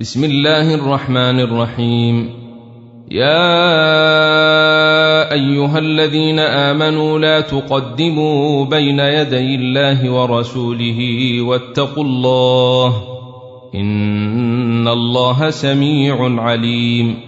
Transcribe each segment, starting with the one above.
بسم الله الرحمن الرحيم. يا أيها الذين آمنوا لا تقدموا بين يدي الله ورسوله واتقوا الله إن الله سميع عليم.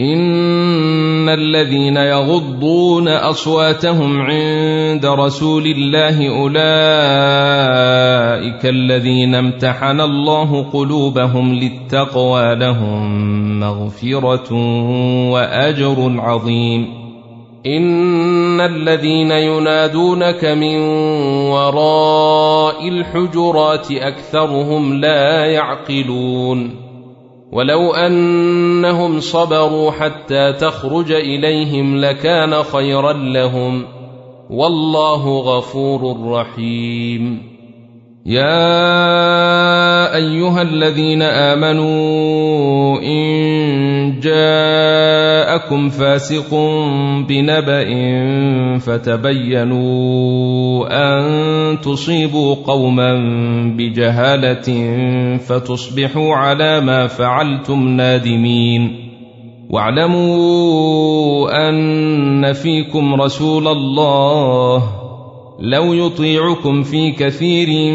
ان الذين يغضون اصواتهم عند رسول الله اولئك الذين امتحن الله قلوبهم للتقوى لهم مغفره واجر عظيم ان الذين ينادونك من وراء الحجرات اكثرهم لا يعقلون ولو أنهم صبروا حتى تخرج إليهم لكان خيرا لهم والله غفور رحيم. يا أيها الذين آمنوا إن جاءكم فاسق بنبأ فتبينوا تصيبوا قوما بجهالة فتصبحوا على ما فعلتم نادمين. واعلموا أن فيكم رسول الله. لو يطيعكم في كثير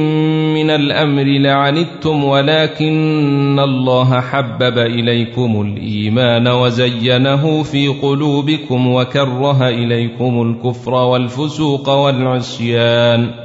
من الأمر لعنتم ولكن الله حبب إليكم الإيمان وزينه في قلوبكم وكره إليكم الكفر والفسوق والعصيان.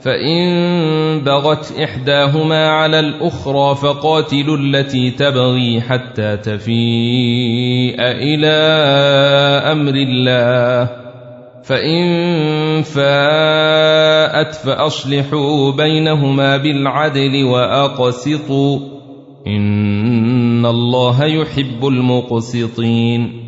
فإن بغت إحداهما على الأخرى فقاتلوا التي تبغي حتى تفيء إلى أمر الله. فإن فاءت فأصلحوا بينهما بالعدل وأقسطوا. إن الله يحب المقسطين.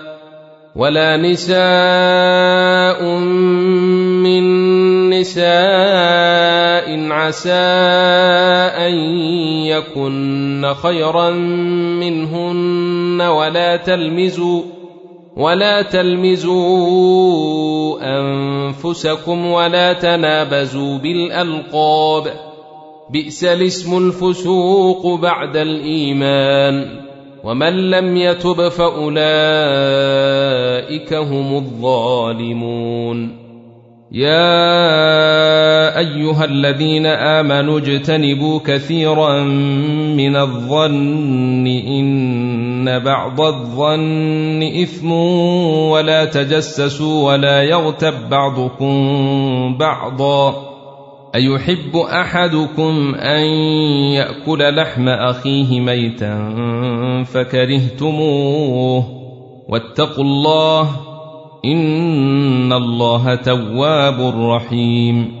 ولا نساء من نساء عسى أن يكن خيرا منهن ولا تلمزوا ولا تلمزوا أنفسكم ولا تنابزوا بالألقاب بئس الاسم الفسوق بعد الإيمان ومن لم يتب فأولئك هم الظالمون. يا أيها الذين آمنوا اجتنبوا كثيرا من الظن إن بعض الظن إثم ولا تجسسوا ولا يغتب بعضكم بعضا. أيحب أحدكم أن يأكل لحم أخيه ميتا فكرهتموه واتقوا الله إن الله تواب رحيم